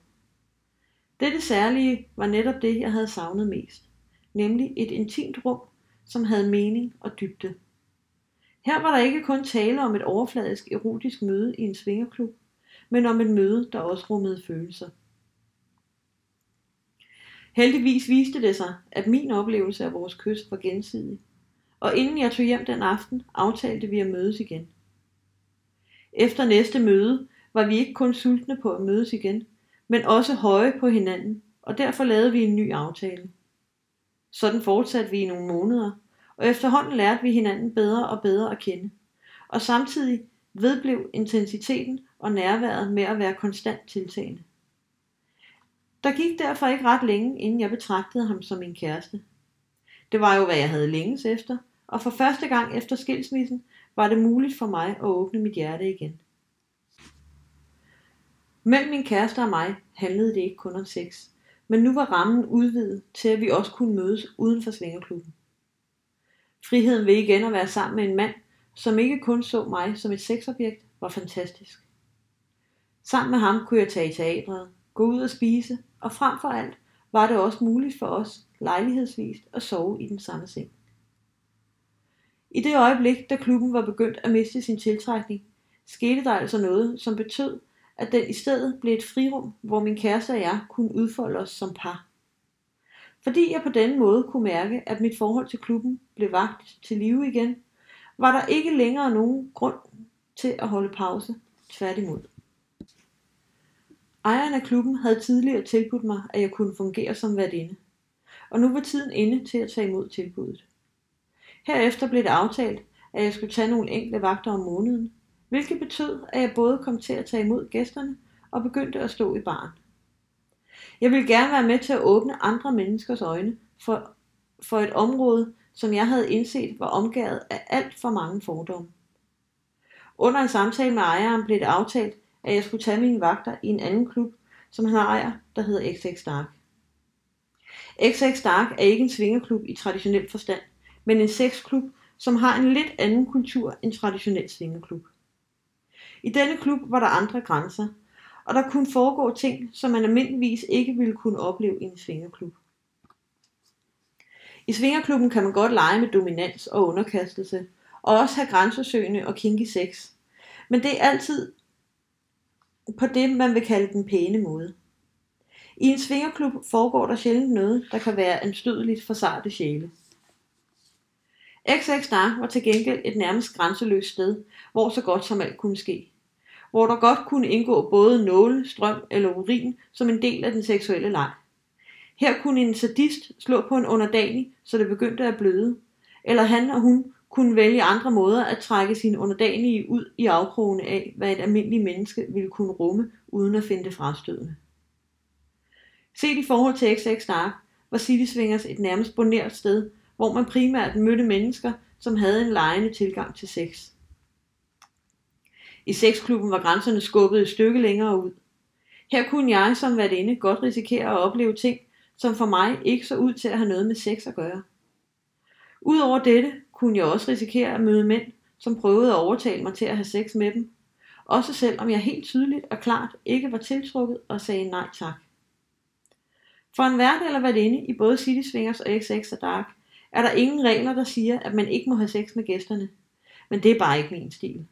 Dette særlige var netop det, jeg havde savnet mest, nemlig et intimt rum, som havde mening og dybde. Her var der ikke kun tale om et overfladisk erotisk møde i en svingerklub, men om et møde, der også rummede følelser. Heldigvis viste det sig, at min oplevelse af vores kys var gensidig, og inden jeg tog hjem den aften, aftalte vi at mødes igen. Efter næste møde var vi ikke kun sultne på at mødes igen, men også høje på hinanden, og derfor lavede vi en ny aftale. Sådan fortsatte vi i nogle måneder, og efterhånden lærte vi hinanden bedre og bedre at kende. Og samtidig vedblev intensiteten og nærværet med at være konstant tiltagende. Der gik derfor ikke ret længe, inden jeg betragtede ham som min kæreste. Det var jo, hvad jeg havde længes efter, og for første gang efter skilsmissen var det muligt for mig at åbne mit hjerte igen. Mellem min kæreste og mig handlede det ikke kun om sex, men nu var rammen udvidet til, at vi også kunne mødes uden for svingerklubben. Friheden ved igen at være sammen med en mand, som ikke kun så mig som et sexobjekt, var fantastisk. Sammen med ham kunne jeg tage i teatret, gå ud og spise, og frem for alt var det også muligt for os lejlighedsvist at sove i den samme seng. I det øjeblik, da klubben var begyndt at miste sin tiltrækning, skete der altså noget, som betød, at den i stedet blev et frirum, hvor min kæreste og jeg kunne udfolde os som par. Fordi jeg på denne måde kunne mærke, at mit forhold til klubben blev vagt til live igen, var der ikke længere nogen grund til at holde pause. Tværtimod. Ejeren af klubben havde tidligere tilbudt mig, at jeg kunne fungere som værtinde. Og nu var tiden inde til at tage imod tilbuddet. Herefter blev det aftalt, at jeg skulle tage nogle enkelte vagter om måneden, hvilket betød, at jeg både kom til at tage imod gæsterne og begyndte at stå i baren. Jeg ville gerne være med til at åbne andre menneskers øjne for, for et område, som jeg havde indset var omgået af alt for mange fordomme. Under en samtale med ejeren blev det aftalt, at jeg skulle tage mine vagter i en anden klub, som han ejer, der hedder XX Dark. XX Dark er ikke en svingerklub i traditionel forstand, men en sexklub, som har en lidt anden kultur end traditionel svingerklub. I denne klub var der andre grænser, og der kunne foregå ting, som man almindeligvis ikke ville kunne opleve i en svingerklub. I svingerklubben kan man godt lege med dominans og underkastelse, og også have grænsesøgende og kinky sex. Men det er altid på det, man vil kalde den pæne måde. I en svingerklub foregår der sjældent noget, der kan være anstødeligt for sarte sjæle. XX var til gengæld et nærmest grænseløst sted, hvor så godt som alt kunne ske. Hvor der godt kunne indgå både nåle, strøm eller urin som en del af den seksuelle leg. Her kunne en sadist slå på en underdanig, så det begyndte at bløde. Eller han og hun kunne vælge andre måder at trække sine underdanige ud i afkrogene af, hvad et almindeligt menneske ville kunne rumme, uden at finde det frastødende. Set i forhold til XX Dark, var City Swingers et nærmest bonert sted, hvor man primært mødte mennesker, som havde en lejende tilgang til sex. I sexklubben var grænserne skubbet et stykke længere ud. Her kunne jeg som værtinde godt risikere at opleve ting, som for mig ikke så ud til at have noget med sex at gøre. Udover dette kunne jeg også risikere at møde mænd, som prøvede at overtale mig til at have sex med dem, også selvom jeg helt tydeligt og klart ikke var tiltrukket og sagde nej tak. For en vært eller værtinde i både City Swingers og XX og Dark er der ingen regler, der siger, at man ikke må have sex med gæsterne. Men det er bare ikke min stil.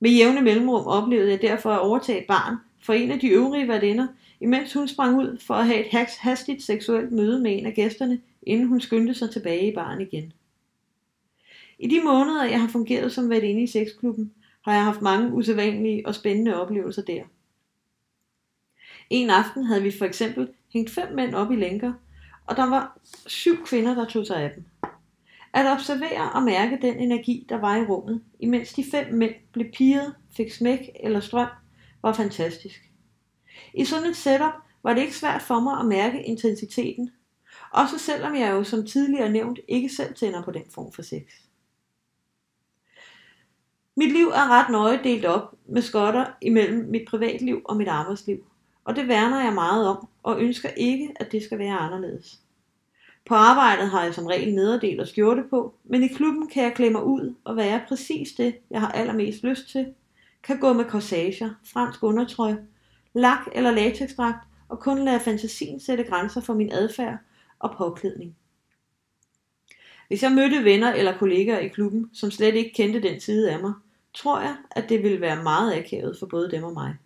Med jævne mellemrum oplevede jeg derfor at overtage et barn for en af de øvrige værtinder, imens hun sprang ud for at have et hastigt seksuelt møde med en af gæsterne, inden hun skyndte sig tilbage i baren igen. I de måneder, jeg har fungeret som værtinde i sexklubben, har jeg haft mange usædvanlige og spændende oplevelser der. En aften havde vi for eksempel hængt fem mænd op i lænker, og der var syv kvinder, der tog sig af dem. At observere og mærke den energi, der var i rummet, imens de fem mænd blev piret, fik smæk eller strøm, var fantastisk. I sådan et setup var det ikke svært for mig at mærke intensiteten, også selvom jeg jo som tidligere nævnt ikke selv tænder på den form for sex. Mit liv er ret nøje delt op med skotter imellem mit privatliv og mit arbejdsliv, og det værner jeg meget om, og ønsker ikke, at det skal være anderledes. På arbejdet har jeg som regel nederdel og skjorte på, men i klubben kan jeg klemme mig ud og være præcis det, jeg har allermest lyst til. Kan gå med corsager, fransk undertrøje, lak eller latexdragt og kun lade fantasien sætte grænser for min adfærd og påklædning. Hvis jeg mødte venner eller kollegaer i klubben, som slet ikke kendte den side af mig, tror jeg, at det ville være meget akavet for både dem og mig.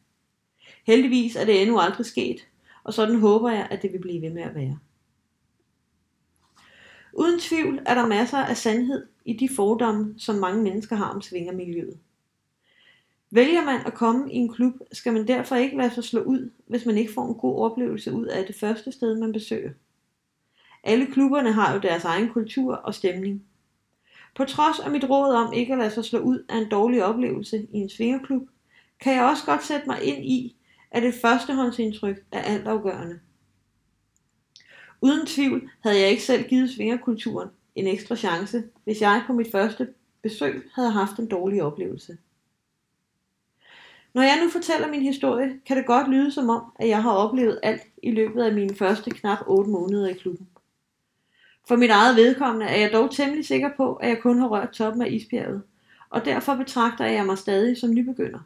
Heldigvis er det endnu aldrig sket, og sådan håber jeg, at det vil blive ved med at være. Uden tvivl er der masser af sandhed i de fordomme, som mange mennesker har om svingermiljøet. Vælger man at komme i en klub, skal man derfor ikke lade sig slå ud, hvis man ikke får en god oplevelse ud af det første sted, man besøger. Alle klubberne har jo deres egen kultur og stemning. På trods af mit råd om ikke at lade sig slå ud af en dårlig oplevelse i en svingerklub, kan jeg også godt sætte mig ind i, at et førstehåndsindtryk er altafgørende. Uden tvivl havde jeg ikke selv givet svingerkulturen en ekstra chance, hvis jeg på mit første besøg havde haft en dårlig oplevelse. Når jeg nu fortæller min historie, kan det godt lyde som om, at jeg har oplevet alt i løbet af mine første knap 8 måneder i klubben. For mit eget vedkommende er jeg dog temmelig sikker på, at jeg kun har rørt toppen af isbjerget, og derfor betragter jeg mig stadig som nybegynder.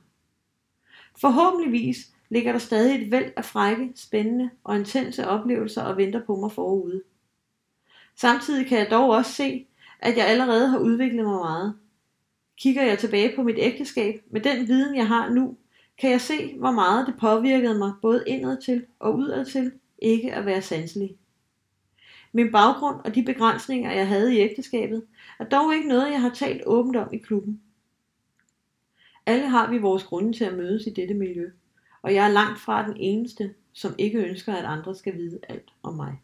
Forhåbentligvis ligger der stadig et væld af frække, spændende og intense oplevelser og venter på mig forude. Samtidig kan jeg dog også se, at jeg allerede har udviklet mig meget. Kigger jeg tilbage på mit ægteskab med den viden, jeg har nu, kan jeg se, hvor meget det påvirkede mig både indadtil og udadtil ikke at være sanselig. Min baggrund og de begrænsninger, jeg havde i ægteskabet, er dog ikke noget, jeg har talt åbent om i klubben. Alle har vi vores grunde til at mødes i dette miljø, og jeg er langt fra den eneste, som ikke ønsker, at andre skal vide alt om mig.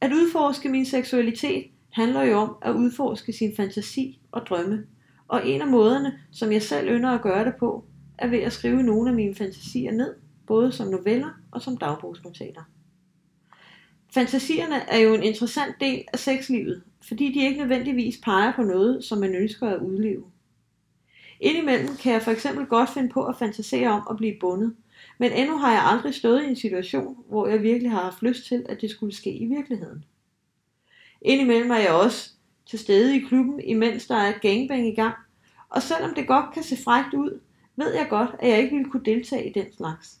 At udforske min seksualitet handler jo om at udforske sin fantasi og drømme, og en af måderne, som jeg selv ynder at gøre det på, er ved at skrive nogle af mine fantasier ned, både som noveller og som dagbogsnotater. Fantasierne er jo en interessant del af sexlivet, fordi de ikke nødvendigvis peger på noget, som man ønsker at udleve. Indimellem kan jeg for eksempel godt finde på at fantasere om at blive bundet, men endnu har jeg aldrig stået i en situation, hvor jeg virkelig har haft lyst til, at det skulle ske i virkeligheden. Indimellem er jeg også til stede i klubben, imens der er gangbang i gang, og selvom det godt kan se frækt ud, ved jeg godt, at jeg ikke ville kunne deltage i den slags.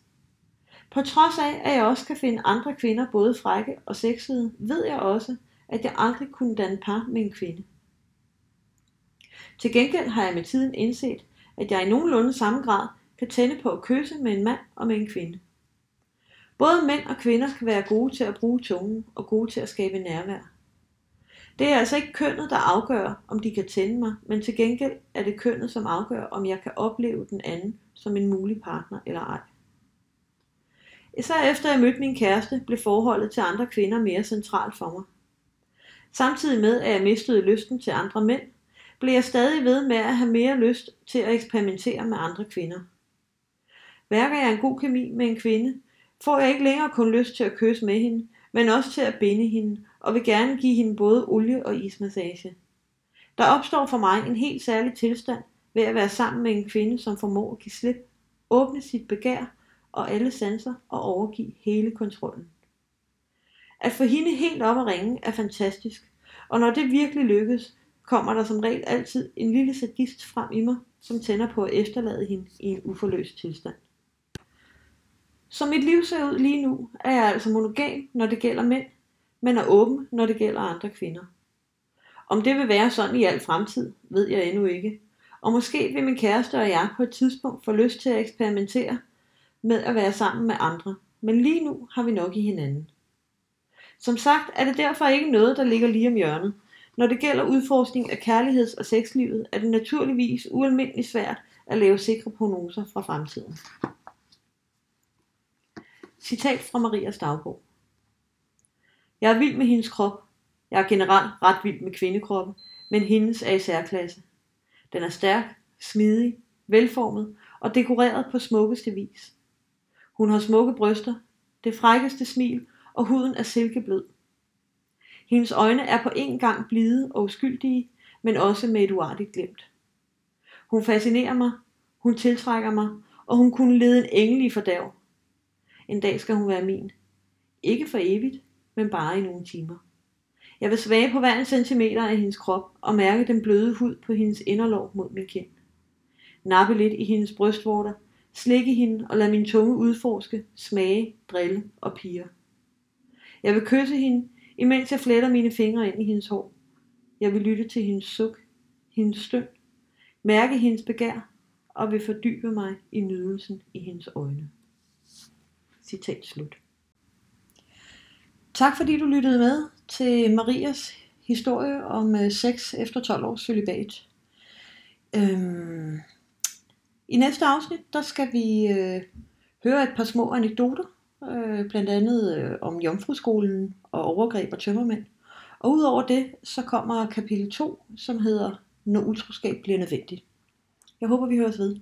På trods af, at jeg også kan finde andre kvinder både frække og sexede, ved jeg også, at jeg aldrig kunne danne par med en kvinde. Til gengæld har jeg med tiden indset, at jeg i nogenlunde samme grad kan tænde på at kysse med en mand og med en kvinde. Både mænd og kvinder kan være gode til at bruge tungen og gode til at skabe nærvær. Det er altså ikke kønnet, der afgør, om de kan tænde mig, men til gengæld er det kønnet, som afgør, om jeg kan opleve den anden som en mulig partner eller ej. Især efter jeg mødte min kæreste, blev forholdet til andre kvinder mere centralt for mig. Samtidig med, at jeg mistede lysten til andre mænd, blev jeg stadig ved med at have mere lyst til at eksperimentere med andre kvinder. Værker jeg en god kemi med en kvinde, får jeg ikke længere kun lyst til at kysse med hende, men også til at binde hende, og vil gerne give hende både olie- og ismassage. Der opstår for mig en helt særlig tilstand ved at være sammen med en kvinde, som formår at give slip, åbne sit begær og alle sanser og overgive hele kontrollen. At få hende helt op at ringe er fantastisk, og når det virkelig lykkes, kommer der som regel altid en lille sadist frem i mig, som tænder på at efterlade hende i en uforløst tilstand. Som mit liv ser ud lige nu, er jeg altså monogam, når det gælder mænd, men er åben, når det gælder andre kvinder. Om det vil være sådan i al fremtid, ved jeg endnu ikke. Og måske vil min kæreste og jeg på et tidspunkt få lyst til at eksperimentere med at være sammen med andre, men lige nu har vi nok i hinanden. Som sagt er det derfor ikke noget, der ligger lige om hjørnet. Når det gælder udforskning af kærligheds- og sexlivet, er det naturligvis ualmindeligt svært at lave sikre prognoser fra fremtiden. Citat fra Marias dagbog. Jeg er vild med hendes krop. Jeg er generelt ret vild med kvindekroppen, men hendes er i særklasse. Den er stærk, smidig, velformet og dekoreret på smukkeste vis. Hun har smukke bryster, det frækkeste smil, og huden er silkeblød. Hendes øjne er på en gang blide og uskyldige, men også med et uartigt glemt. Hun fascinerer mig, hun tiltrækker mig, og hun kunne lede en engel i fordærv. En dag skal hun være min. Ikke for evigt, men bare i nogle timer. Jeg vil svage på hver en centimeter af hendes krop og mærke den bløde hud på hendes inderlov mod min kind. Nappe lidt i hendes brystvorter, slikke hende og lade min tunge udforske, smage, drille og pige. Jeg vil kysse hende, imens jeg fletter mine fingre ind i hendes hår. Jeg vil lytte til hendes suk, hendes støn, mærke hendes begær og vil fordybe mig i nydelsen i hendes øjne. Citat slut. Tak fordi du lyttede med til Marias historie om øh, sex efter 12 års celibat. Øhm, I næste afsnit, der skal vi øh, høre et par små anekdoter, øh, blandt andet øh, om Jomfruskolen og overgreb og tømmermænd. Og udover det, så kommer kapitel 2, som hedder Når utroskab bliver nødvendigt. Jeg håber, vi høres ved.